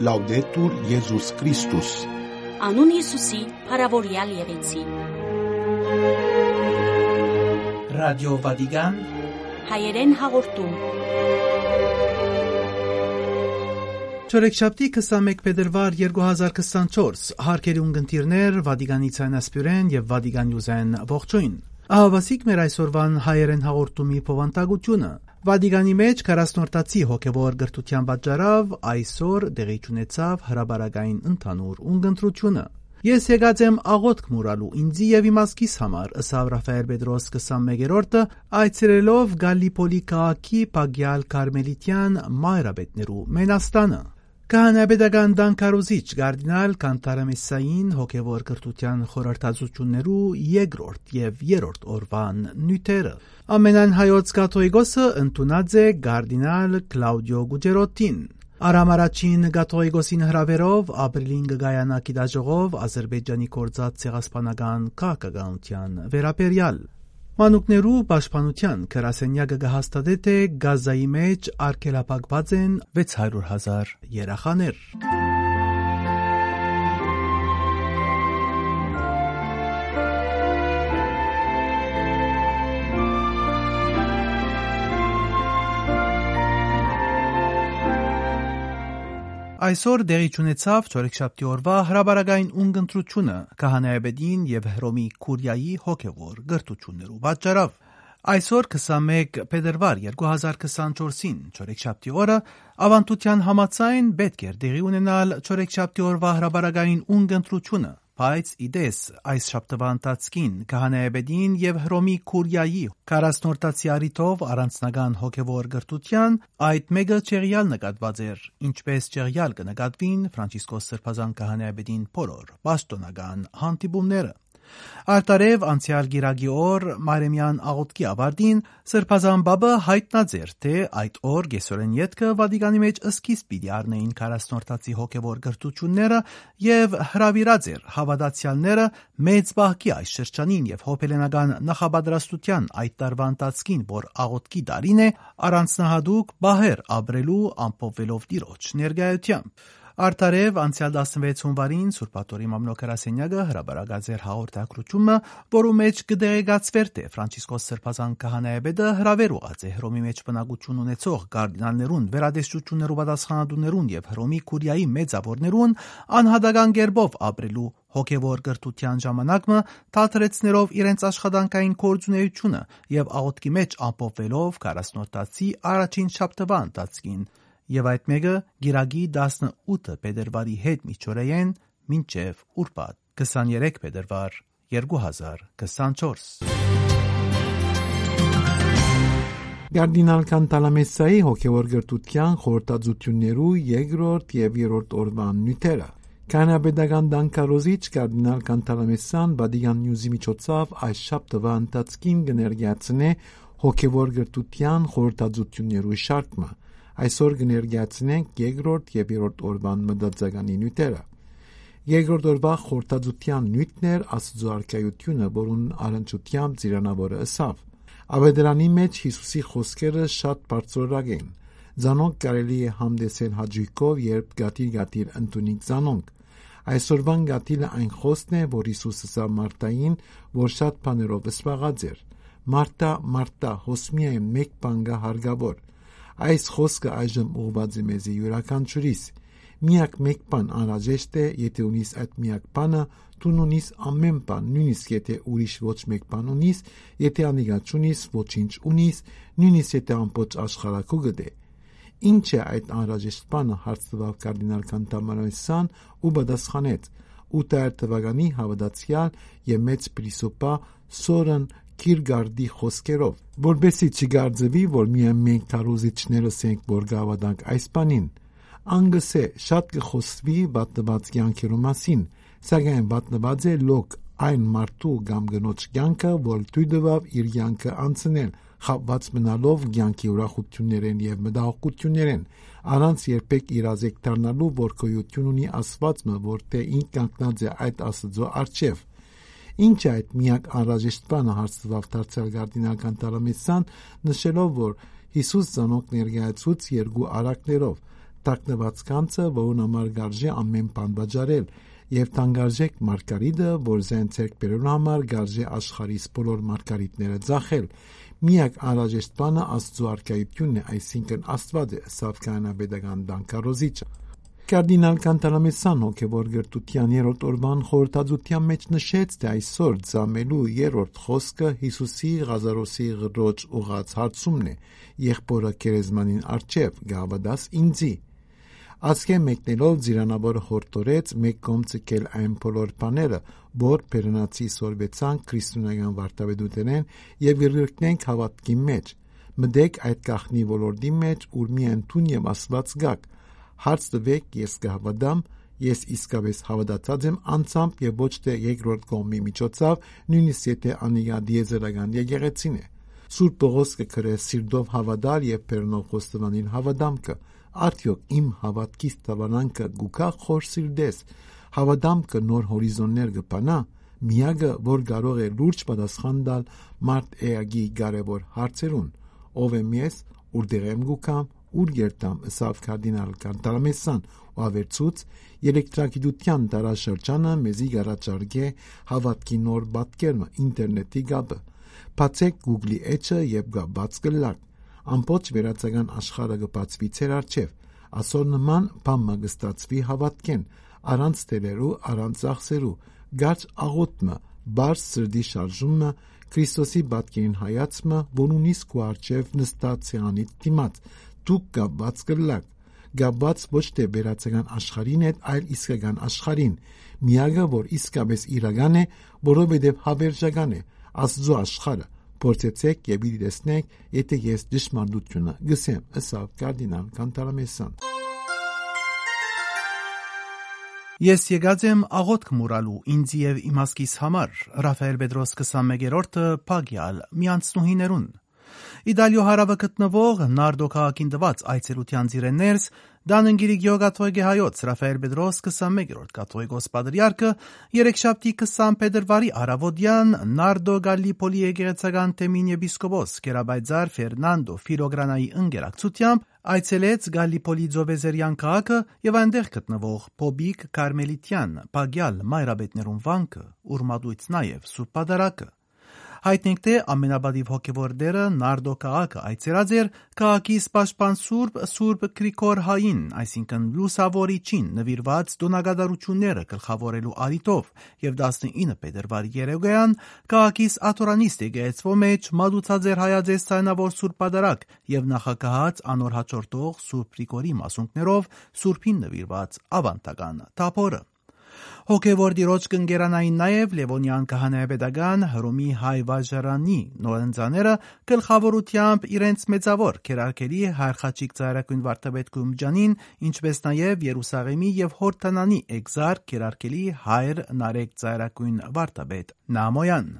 Լաուդետուր Եզուս Քրիստոս Անուն Հիսուսի, հարավորյալ եղեցի։ Ռադիո Վատիկան Հայերեն հաղորդում։ Չորեքշաբթի 21 փետրվար 2024 հարկերի ունգընտիրներ Վատիկանի ցանասպյուրեն եւ Վատիկան յուզեն ողջույն Ահավասիկ մեր այսօրվան հայերեն հաղորդումի փոխանցությունը Վատիկանի մեջ 40-տացի հոգևոր գրթության պատճառով այսօր դեղի ունեցավ հրաբարագային ընդհանուր ունգընտրությունը Ես եկած եմ աղոթք մուրալու ինձի եւ իմասկիս համար, ըսավ Ռաֆայել Պետրոս 21-րդը, այցելելով Գալիպոլի քաղաքի Պագյալ Կարմելիտյան մայրաբետներու Մենաստանը։ Քահանայապետական դանկարոզիչ Գարդինալ Կանտարամեսային հոգևոր կրթության խորհրդածություններու երկրորդ եւ երրորդ օրվան նյութերը ամենայն հայոց կաթողիկոսը ընդունած է Գարդինալ Կլաուդիո Գուջերոտին Արամ առաջին Գաթողիկոսին հրավերով ապրիլին գայանա կիդաժողով Ադրբեջանի կորցած ցեղասպանական քաղաքականության վերապերյալ Մանուկներու պաշտպանության քրասենյակը կհաստատե թե Գազայի մեջ արկելապակված են 600.000 երախաներ։ Այսօր դեղի ունեցավ Չորեքշաբթի օրվա հրաբարագային ունգընտրությունը Քահանայաբեդին եւ Հռոմի Կուրիայի հոգեվոր գրթություններու պատճառով։ Այսօր 21 փետրվար 2024-ին Չորեքշաբթի օրը ավանդության համացայն պետք էր դեղի ունենալ Չորեքշաբթի օրվա հրաբարագային ունգընտրությունը Բայց իդես այս շաբթվա ընթացքին Քահանայաբեդին եւ Հռոմի Կուրիայի 40-նորտացի արիթով առանձնական հոգեվոր գրթության այդ մեգը ճեղյալ նկատված էր, ինչպես ճեղյալ կնկատվին Ֆրանցիսկոս Սրբազան Քահանայաբեդին փորոր պաշտոնական հանդիպումները։ Արտարև անցյալ գիրագի օր Մարեմյան աղոտքի ավարտին Սրբազան բաբը հայտնաձեր թե այդ օր գեսորեն յետքը Վատիկանի մեջ սկիզբ պիտի առնեին 40-նորտացի հոգևոր գրթությունները եւ հրավիրած էր հավատացյալները մեծ բահքի այս շրջանին եւ հոփելենական նախապատրաստության այդ տարվա ընթացքին, որ աղոտքի դարին է, առանձնահատուկ բահեր ապրելու ամփոփվելով դիրոջ ներկայությամբ։ Արդարև անցյալ 16 հունվարին Սուրբատորի մամլոքարասենյակը հրաբարացած էր հաղորդակցությունը, որու մեջ կդեղեկացվեր թե Ֆրանցիսկոս Սրբազան քահանայապետը հրավերուած է Հռոմի մեջ բնակություն ունեցող կարդինալներուն, վերադեստություններու պատասխանատուներուն եւ Հռոմի քուրիայի մեծավորներուն անհատական կերպով ապրելու հոգևոր կրթության ժամանակը թատրեցներով իրենց աշխատանքային կորձունեությունը եւ աղոտքի մեջ ամփոփվելով 40-տացի առաջին շաբթվա ընթացքին եւ այդ մեկը գիրագի 18 փետրվարի հետ միջորեն մինչև ուրբաթ 23 փետրվար 2024 Գարդինալ Կանտալամեսայի հոգևոր գրթության խորհրդածություններու երկրորդ եւ երրորդ օրվան նյութերը Կանաբեդական դանկարոզիչ Կարդինալ Կանտալամեսան Բադիգան Նյուզի միջոցով այս շաբթվա ընթացքին կներկայացնե հոգևոր գրթության խորհրդածություններու շարքը Այսօր կներկայացնենք երկրորդ եւ երրորդ օրվան մտածականի նյութերը։ Երկրորդ օրվա խորտածության նյութն էր Աստծո արքայությունը, որուն առընչությամբ ծիրանավորը ըսավ։ Ավետարանի մեջ Հիսուսի խոսքերը շատ բարձրորակ են։ Զանոնք կարելի է համդեսել հաջիկով, երբ գատիր-գատիր ընդունիկ զանոնք։ Այսօրվան գատիլը այն խոսքն է, որ Հիսուսը սա Մարտային, որ շատ բաներով սպաղած էր։ Մարտա, Մարտա, հոսմիա եմ մեկ բան գա հարգավոր Այս խոսքը այժմ ուղված է մեզի յուրաքանչյուրիս։ Միակ մեկ բան անհրաժեշտ է, եթե ունիս այդ միակ բանը, դու ունիս ամեն բան, նույնիսկ եթե ուրիշ ոչ մեկ բան ունիս, եթե անիգա չունիս, ոչինչ ունիս, նույնիսկ եթե ամբողջ աշխարհակու գտե։ Ինչ է այդ անհրաժեշտ բանը հարցրավ կարդինալ Կանտամարոսյան ու պատասխանեց. 8 թվականի հավատացյալ եւ մեծ պրիսոպա Սորեն Կիրգարդի խոսքերով, որբեսի չգարձվի, որ միայն մենք քարոզիչներս ենք, որ գավադանք այս բանին։ Անգսե շատ կխոսվի բատնված կյանքերու մասին, սակայն բատնված է լոկ այն մարդու կամ գնոջ կյանքը, որ թույդվավ իր կյանքը անցնել, խապված մնալով կյանքի ուրախություններեն եւ մտահոգություններեն, առանց երբեք իրազեկ դառնալու, որ գոյություն ունի Աստվածը, որ թե ինք կանգնած է այդ Աստծո արչեւ Ինչ է այդ միակ անհրաժեշտ բանը հարցրավ դարձյալ գարդինական տարամեսան, նշելով, որ Հիսուս ծանոք ներկայացուց երկու արակներով, տակնված կանցը, որուն համար գարժե ամեն բան վաճառել, եւ թանկարժեք մարգարիտը, որ զեն ցերկբերուն համար գարժե աշխարհիս բոլոր մարգարիտները ձախել։ Միակ անհրաժեշտ բանը Աստծո արկայությունն է, այսինքն Աստված է, սավ կանաբեդական դանկարոզիչը։ Կարդինալ Կանտալամեսան հոգևոր գրտության երրորդ օրվան խորհրդածության մեջ նշեց, թե այսօր ծամելու երրորդ խոսքը Հիսուսի Ղազարոսի գրոջ ուղած հարցումն է, եղբորը քերեզմանին արչև գավադաս ինձի։ Ասկե մեկնելով ձիրանավոր հորտորեց մեկ կողմ ցկել այն բոլոր բաները, որ բերնացի սորվեցան քրիստոնեական վարտավետութենեն եւ իրրկնենք հավատքի մեջ։ Մտեք այդ գախնի ոլորտի մեջ, ուր միայն տուն եւ աստված գակ։ Հարց տվեք, ես կհավատամ, ես իսկապես հավատացած եմ անցամբ եւ ոչ թե երկրորդ կողմի միջոցով, նույնիսկ եթե անիգա դիեզերական եկեղեցին է։ Սուրբ Պողոս կգրե սիրտով հավատալ եւ բերնով խոստովանին հավատամքը Արդյոք իմ հավատքից տավանանքը գուկա խոր սիրտես, հավատամքը նոր հորիզոններ կբանա, միագը, որ կարող է լուրջ պատասխան տալ մարդ էագի կարևոր հարցերուն, ով եմ ես, ուրդեղ եմ գուկամ, ուր երտամ ըսավ կարդինալ կանտարամեսան ու ավերցուց էլեկտրագիտության տարաշրջանը մեզի գարաճարգե հավատքի նոր բատկերմը ինտերնետի գաբը բացեք Google-ի էջը եւ գա բաց կլակ ամբողջ վերացական աշխարհը կբացվի ցեր արչև ասոր նման բան մագստացվի հավատքեն առանց տերերու առանց ծախսերու գարչ աղոթմը բարձ սրդի շարժումը Քրիստոսի բատկերին հայացումը որունիսկ ու արչև նստած ցեղանի դիմաց դուք գաբած կլակ գաբած ոչ թե վերացական աշխարհին հետ այլ իսկական աշխարհին միագը որ իսկապես իրական է որովհետև հավերժական է աստծո աշխարհը Փորձեցեք եւ իր տեսնեք, եթե ես դժմարտությունը գսեմ, ըսավ կարդինալ Կանտարամեսան։ Ես եկած եմ աղոթք մուրալու ինձ եւ իմասկիս համար Ռաֆայել Պետրոս 21-րդը Պագյալ միանցնուհիներուն Իտալիո հարավը գտնվող Նարդո քաղաքին տված այցելության ծիրեներս Դանընգիրի գյոգաթոյգի հայոց Ռաֆայել Պետրոս 21-րդ կաթողիկոս պատրիարքը երեքշաբթի 20 փետրվարի արավոդյան Նարդո Գալիպոլի եկեղեցական թեմին եպիսկոպոս Կերաբայձար Ֆերնանդո Ֆիլոգրանայի ընկերակցությամբ այցելեց Գալիպոլի Ձովեզերյան քաղաքը եւ այնտեղ գտնվող Փոբիկ Կարմելիտյան Պագյալ Մայրաբետներուն վանքը, ուրմադույց նաեւ Սուրբ Պատարակը հայտնենք թե ամենաբադիվ հոգևոր դերը Նարդո քաղաքը այցելած էր քաղաքից պաշտպան Սուրբ Սուրբ Գրիգոր Հային, այսինքն լուսավորիչին նվիրված դոնագադարությունները գլխավորելու արիտով եւ 19 փետրվարի երեգոյան քաղաքից աթորանիստ եկեղեցվո մեջ մատուցած էր հայաձես ցայնավոր Սուրբ Պատարակ եւ նախագահած անոր հաջորդող Սուրբ Գրիգորի մասունքներով Սուրբին նվիրված ավանդական թափորը Հոգևոր դիրոջ կընկերանային նաև Լևոնյան քահանայապետական Հռոմի հայ վաժարանի նորընծաները գլխավորությամբ իրենց մեծավոր քերարկելի հայրխաչիկ ծայրակույն վարդապետ Գումջանին, ինչպես նաև Երուսաղեմի եւ Հորտանանի էգզար քերարկելի հայր Նարեկ ծայրակույն վարդապետ Նամոյան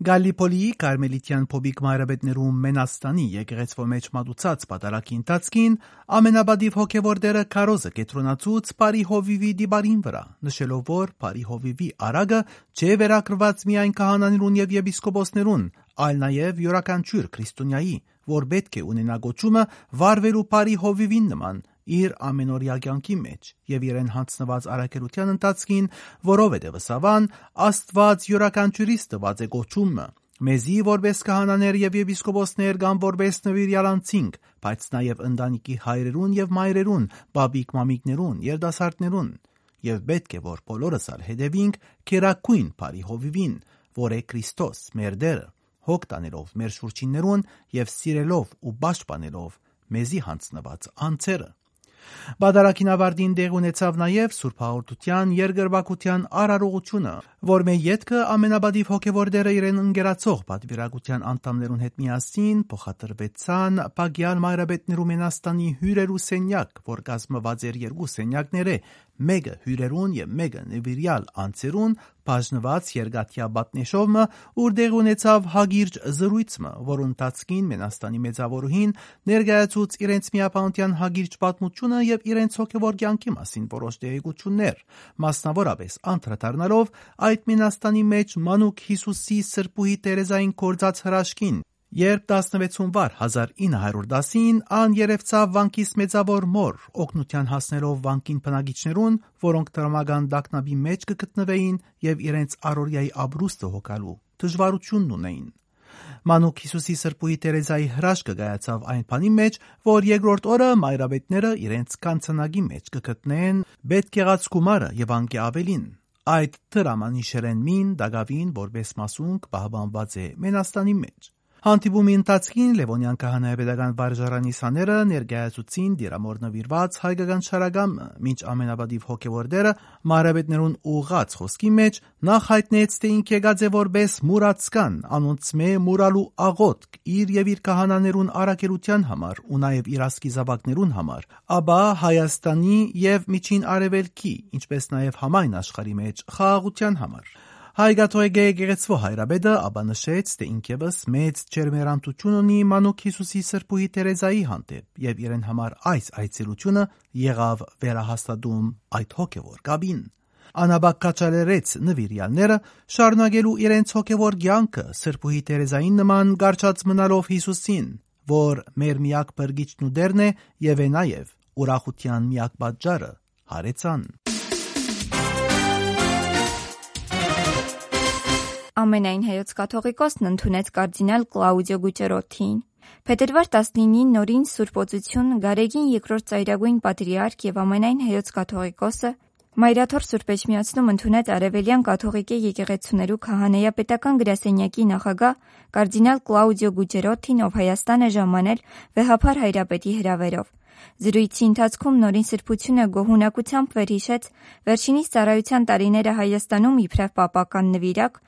Գալիպոլիի Կարմելիտյան փոբիկ մայրաբետներում Մենաստանի եկեղեցվո մեջ մատուցած պատարակի ընթացքին ամենաբադիվ հոգևոր դերը Քարոզը կետրոնացուց Բարի Հովիվի դիբարին վրա, նշելով որ Բարի Հովիվի արագը չէ վերակրված միայն քահանաներուն եւ եպիսկոպոսներուն, այլ նաեւ յուրաքանչյուր քրիստոնյայի, որ պետք է ունենա գոչումը վարվելու Բարի Հովիվին նման, իր ամենօրյա կյանքի մեջ եւ իրեն հանձնված արակերության ընթացքին, որովհետեւ սավան Աստված յուրաքանչյուրից տված է գոչումը մեզի որպես քահանաներ եւ եպիսկոպոսներ կամ որպես նվիրյալ անցինք, բայց նաեւ ընտանիքի հայրերուն եւ մայրերուն, բաբիկ մամիկներուն, երդասարտներուն, եւ պետք է որ բոլորս ալ հետևինք քերակույն բարի հովիվին, որ է Քրիստոս, մեր Դերը, հոգ տանելով մեր շուրջիններուն եւ սիրելով ու պաշտպանելով մեզի հանձնված անձերը Բադարակին ավարտին դեղ ունեցավ նաև Սուրբ Հաղորդության երկրվակության արարողությունը, որ մեր յետքը ամենաբադիվ հոգևոր դերը իրեն ընկերացող պատվիրակության անդամներուն հետ միասին փոխադրվեցան Պագյալ Մայրաբետներու Մենաստանի հյուրերու սենյակ, որ կազմված էր երկու սենյակները, մեկը հյուրերուն եւ մեկը նվիրյալ անձերուն բաժնված երկաթյա բատնեշովը, ուր դեղ ունեցավ հագիրջ զրույցը, որ ընթացքին Մենաստանի մեծավորուհին ներկայացուց իրենց միապանության հագիրջ պատմությունը եւ իրենց հոգեվոր կյանքի մասին որոշ տեղեկություններ, մասնավորապես անդրադառնալով այդ Մենաստանի մեջ մանուկ Հիսուսի սրբուհի Տերեզային կորցած հրաշքին Երբ 16 վար 1910-ին ան երևցավ վանկից մեծավոր մոր, օգնության հասնելով վանկին բնագիչներուն, որոնք տրամական դակնաբի մեջ կգտնվեին եւ իրենց առօրյայի ապրուստը հոգալու դժվարությունն ունեին։ Մանուկ Հիսուսի սրբուհի Տերեզայի հրաշքը գայացավ այն բանի մեջ, որ երկրորդ օրը մայրաբետները իրենց կանցնագի մեջ կգտնեն բեդ կեղած գումարը եւ անկե ավելին։ Այդ դրամանիշերեն մին դագավին որպես մասունք պահպանված է Մենաստանի մեջ։ Հանդիպումի ընթացքին Լևոնյան քահանայապետական վարժարանի սաները ներկայացուցին դիրամոր նվիրված հայկական շարագամը, մինչ ամենաբադիվ հոգևոր դերը մարաբետներուն ուղած խոսքի մեջ նախ հայտնեց, թե ինք եկած է որպես մուրացկան, անոնց մե մուրալու աղոտք իր եւ իր քահանաներուն արակերության համար ու նաեւ իր ասկիզաբակներուն համար, ապա Հայաստանի եւ Միջին Արևելքի, ինչպես նաեւ համայն աշխարհի մեջ խաղաղության համար։ Հայգաթոյգե եկեղեցվո հայրաբեդը ապա նշեց, թե ինքևս մեծ ջերմերանտություն ունի Մանուկ Հիսուսի սրբուհի Տերեզայի հանդեպ եւ իրեն համար այս այցելությունը եղավ վերահաստատում այդ հոգեվոր գաբին։ Անաբակ կաչալերեց նվիրյալները շարունակելու իրենց հոգևոր կյանքը սրբուհի Տերեզային նման գարչած մնալով Հիսուսին, որ մեր միակ բրգիչն ու դերն է եւ է նաեւ ուրախության միակ պատճառը հարեցան։ Ամենայն հայոց կաթողիկոսն ընդունեց կարդինալ Կլաուդիո Գուճերոթին։ Փետրվար 19-ին նորին Սուրբ Օծություն Գարեգին երկրորդ ծայրագույն պատրիարք եւ ամենայն հայոց կաթողիկոսը Մայրաթոր Սուրբ Էջմիածնում ընդունեց Արևելյան կաթողիկե եկեղեցուներու քահանայապետական գրասենյակի նախագահ կարդինալ Կլաուդիո Գուճերոթին, ով Հայաստան է ժամանել վեհափար հայրապետի հրավերով։ Զրույցի ընթացքում նորին սրբությունը գոհունակությամբ վերհիշեց վերջինիս ծառայության տարիները Հայաստանում իբրև պապական նվիրակ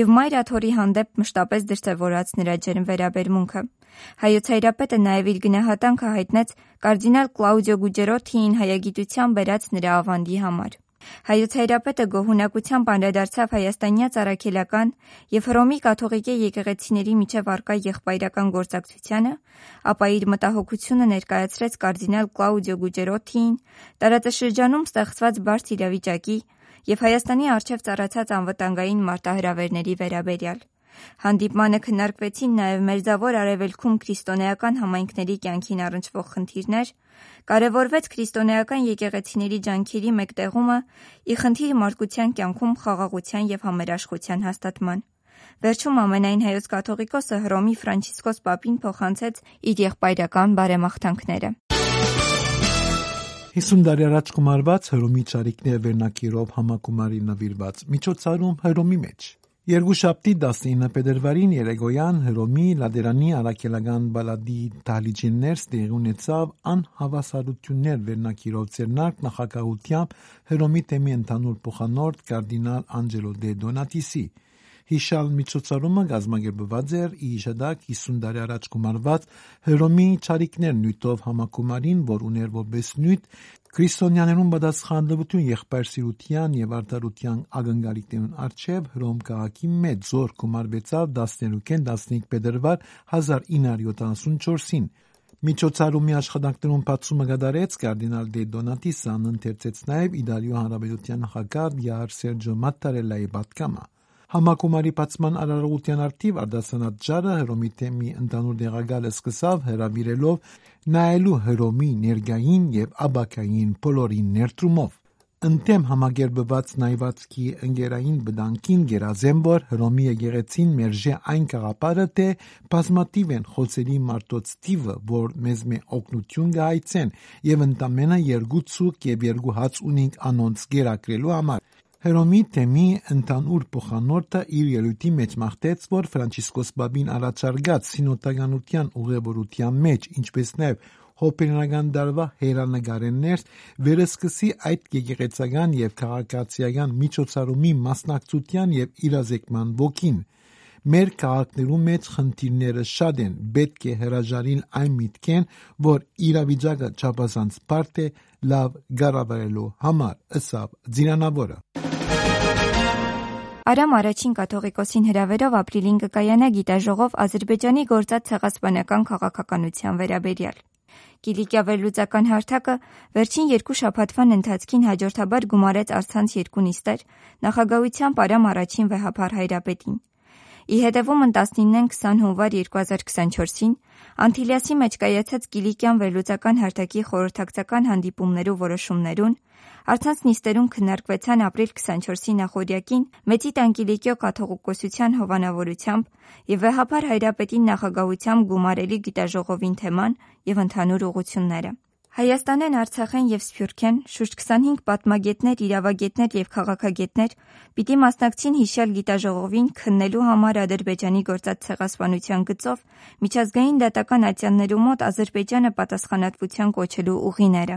եւ Մայր Աթորի հանդեպ մշտապես դրսեւորած նրա ջերմ վերաբերմունքը։ Հայոց հայրապետը նաեւ իր գնահատանքը հայտնեց կարդինալ Կլաուդիո Գուջերոթիին հայագիտության բերած նրա ավանդի համար։ Հայոց հայրապետը գոհունակությամբ անդրադարձավ հայաստանյաց առաքելական եւ Հռոմի կաթողիկե եկեղեցիների միջև արկա եղբայրական գործակցությանը, ապա իր մտահոգությունը ներկայացրեց կարդինալ Կլաուդիո Գուջերոթիին տարածաշրջանում ստեղծված բարդ իրավիճակի եւ Հայաստանի արչեւ ծառացած անվտանգային մարտահրավերների վերաբերյալ։ Հանդիպմանը քննարկվեցին նաև Մերձավոր Արևելքում քրիստոնեական համայնքների կյանքին առնչվող խնդիրներ, կարևորվեց քրիստոնեական եկեղեցիների ջանքերի մեկտեղումը ի խնդիր մարդկության կյանքում խաղաղության եւ համերաշխության հաստատման։ Վերջում ամենայն հայոց կաթողիկոսը Հռոմի Ֆրանցիսկոս Պապին փոխանցեց իր եղբայրական բարեմաղթանքները։ 50 տարի առաջ գումարված Հռոմի ճարիքներ վերնակիրով համակումարի նվիրված միջոցառում Հռոմի մեջ Երկուշաբթի 19 փետրվարին Երեգոյան Հռոմի Լադերանի Արաքելական բալադի դահլիճներս տեղի ունեցավ անհավասարություններ վերնակիրով ցերնարկ նախագահությամբ Հռոմի թեմի ընդհանուր փոխանորդ կարդինալ Անջելո դե Դոնատիսի Հիշալ միջոցառումը գազմագերբված էր իշադակ 50 տարի առաջ գումարված Հռոմի ճարիքներ նյութով համակումարին, որ ուներ որպես նյութ Քրիստոնյաներուն պատասխանատվություն եղբայրսիրության եւ արդարության ակնկալիքներուն արչեւ Հռոմ քաղաքի մեջ զոր գումարվեցավ 13-ին 15 փետրվար 1974-ին Միջոցառումի աշխատանքներուն բացումը կատարեց կարդինալ դե Դոնատիսան ընթերցեց նաև Իտալիո հանրապետության նախագահ Յար Սերջո Մատտարելայի պատկամը Համակումարի բացման արարողության արդիվ արդասանած ջարը Հռոմի թեմի ընդանուր դեղագալը սկսավ հրավիրելով նայելու Հռոմի ներգային եւ աբակային բոլորին ներդրումով Ընդեմ համագերբված նայվածքի ընկերային բդանկին գերազեմ որ Հռոմի եկեղեցին մերժե այն կաղապարը թե բազմատիվ են խոսելի մարդոց տիվը որ մեզ մե օգնություն գայցեն եւ ընդամենը երկու ցուկ եւ երկու հաց ունենք անոնց գերակրելու համար Հռոմի թեմի ընդհանուր փոխանորդը իր ելույթի մեջ մաղթեց, որ Ֆրանցիսկոս Բաբին առաջարկած սինոտականության ուղևորության մեջ, ինչպես նաև հոպերնական դարվա հերանագարեններ վերսկսի այդ եկեղեցական եւ քաղաքացիական միջոցառումի մասնակցության եւ իրազեկման ոգին Մեր քաղաքներում մեջ խնդիրները շատ են, պետք է հրաժարին այն միտքեն, որ իրավիճակը չափազանց բարդ է լավ գարավարելու համար, ըսավ Ձիրանավորը։ Արամ առաջին կաթողիկոսին հրավերով ապրիլին կկայանա գիտաժողով Ադրբեջանի գործած ցեղասպանական քաղաքականության վերաբերյալ։ Կիլիկիա վերլուծական հարթակը վերջին երկու շաբաթվան ընթացքին հաջորդաբար գումարեց արցանց երկու նիստեր նախագահությամբ Արամ առաջին վեհապար հայրապետին։ Ի հետևում 19-ն 20 հունվար 2024-ին Անտիլիասի մեջ կայացած Կիլիկյան վերլուծական հարթակի խորհրդակցական հանդիպումներու որոշումներուն Արցանց նիստերուն քննարկվեցան ապրիլ 24-ի նախօրյակին Մեծի Տանկիլիկյո կաթողիկոսության հովանավորությամբ եւ վեհապար հայրապետի նախագահությամբ գումարելի գիտաժողովին թեման եւ ընդհանուր ուղությունները։ Հայաստանեն, Արցախեն եւ Սփյուռքեն շուրջ 25 պատմագետներ, իրավագետներ եւ քաղաքագետներ պիտի մասնակցին հիշյալ գիտաժողովին քննելու համար Ադրբեջանի գործած ցեղասպանության գծով միջազգային դատական ատյաններու մոտ Ադրբեջանը պատասխանատվության կոչելու ուղիները։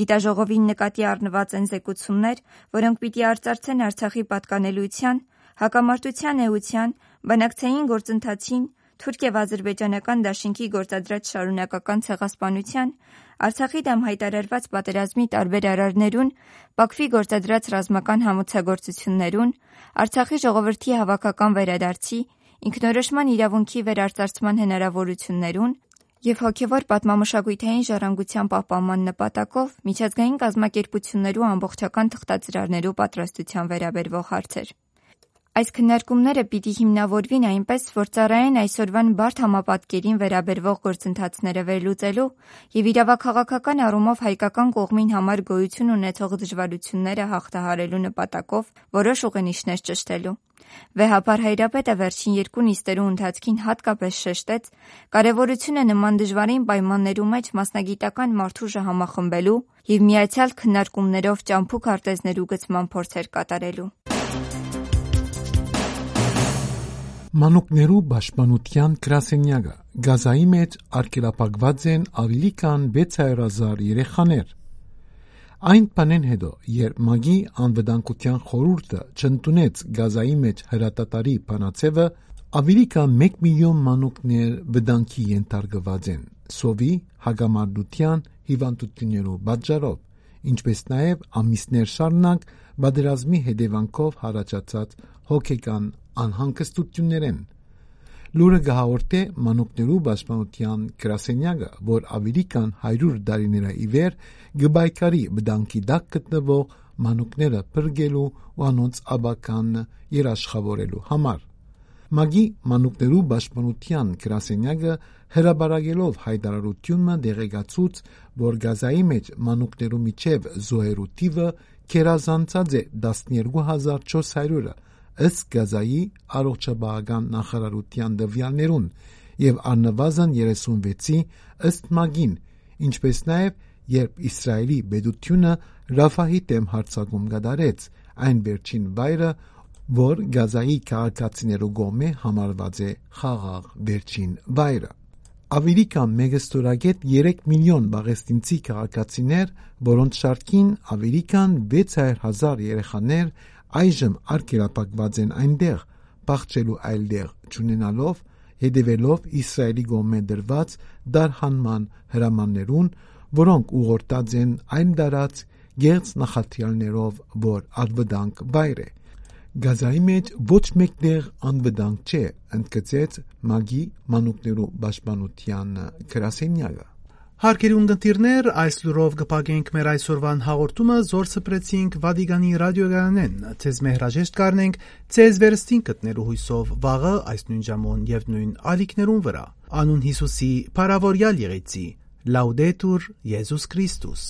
Գիտաժողովին նկատի առնված են զեկուցումներ, որոնք պիտի արծարծեն Արցախի պատկանելիության, հակամարտության էության, բանակցային գործընթացին, թուրք եւ ադրբեջանական դաշինքի գործադրած շարունակական ցեղասպանության, Արցախի դեմ հայտարարված պատերազմի տարբեր արարներուն, Բաքվի գործադրած ռազմական համոցագործություններուն, Արցախի ժողովրդի հավաքական վերադարձի, ինքնորոշման իրավունքի վերարծարծման հնարավորություններուն եւ հոգեվոր պատմամշակութային ժառանգության պահպանման նպատակով միջազգային կազմակերպություններու ամբողջական թղթածրարներու պատրաստության վերաբերվող հարցեր։ Այս քննարկումները պիտի հիմնավորվին այնպես, որ ծառայեն այսօրվան բարդ համապատկերին վերաբերվող գործընթացները վերլուծելու եւ իրավաքաղաքական առումով հայկական կողմին համար գոյություն ունեցող դժվարությունները հաղթահարելու նպատակով որոշ ուղենիշներ ճշտելու։ Վեհապար Հայրապետը վերջին երկու նիստերու ընթացքին հատկապես շեշտեց կարևորությունը նման դժվարին պայմաններու մեջ մասնագիտական մարդուժը համախմբելու եւ միացյալ քննարկումներով ճամփու քարտեզներու գծման փորձեր կատարելու։ Մանուկներու պաշտպանության գրասենյակը Գազայի մեջ արգելափակված են ավելի քան 600.000 երեխաներ։ Այն բանեն հետո, երբ ՄԱԳ-ի անվտանգության խորհուրդը չընդունեց Գազայի մեջ հրատատարի բանացեվը, ավելի քան 1 միլիոն մանուկներ վտանգի ենթարկված են սովի, հագամարտության, հիվանդություններու պատճառով, ինչպես նաև ամիսներ շարունակ պատերազմի հետևանքով առաջացած հոգեկան անհանգստություններեն։ Լուրը գահորտե մանուկներու պաշտպանության գրասենյակը, որ ավելի քան 100 տարիներ ի վեր գբայկարի վտանգի դակ գտնվող մանուկները բրգելու ու անոնց աբական երաշխավորելու համար։ ՄԱԳ-ի մանուկներու պաշտպանության գրասենյակը հրաբարագելով հայտարարությունը դեղեկացուց, որ Գազայի մեջ մանուկներու միջև զոհերու թիվը գերազանցած է 12400-ը, ըստ Գազայի առողջապահական նախարարության տվյալներուն եւ առնվազն 36-ի ըստ ՄԱԳ-ին, ինչպես նաեւ երբ Իսրայելի պետությունը Ռաֆահի դեմ հարձակում կատարեց, այն վերջին վայրը, որ Գազայի քաղաքացիներու կողմէ համարված է խաղաղ վերջին վայրը։ Ավելի քան մեգստորագետ 3 միլիոն բաղեստինցի քաղաքացիներ, որոնց շարքին ավելի քան 600.000 երեխաներ այժմ արգելափակված են այնտեղ, փախչելու այլ դեղ չունենալով, հետևելով Իսրայելի կողմէ դրված դարհանման հրամաններուն, որոնք ուղղորդած են այն դարած գերց նախատյալներով, որ անվտանգ վայր է։ Գազայի մեջ ոչ մեկ տեղ անվտանգ չէ, ընդգծեց ՄԱԳ-ի մանուկներու պաշտպանության գրասենյակը։ Հարկերի ունգընտիրներ, այս լուրով կպագենք մեր այսօրվան հաղորդումը զոր սպրեցինք Վադիգանի ռադիոգարանեն, ցեզ մեհրաժեշտ կարնենք, ցեզ վերստին գտնելու հույսով վաղը այս նույն ժամուն եւ նույն ալիքներուն վրա։ Անուն Հիսուսի, Փարավորյալ եղեցի, Լաուդետուր Եզուս Քրիստոս։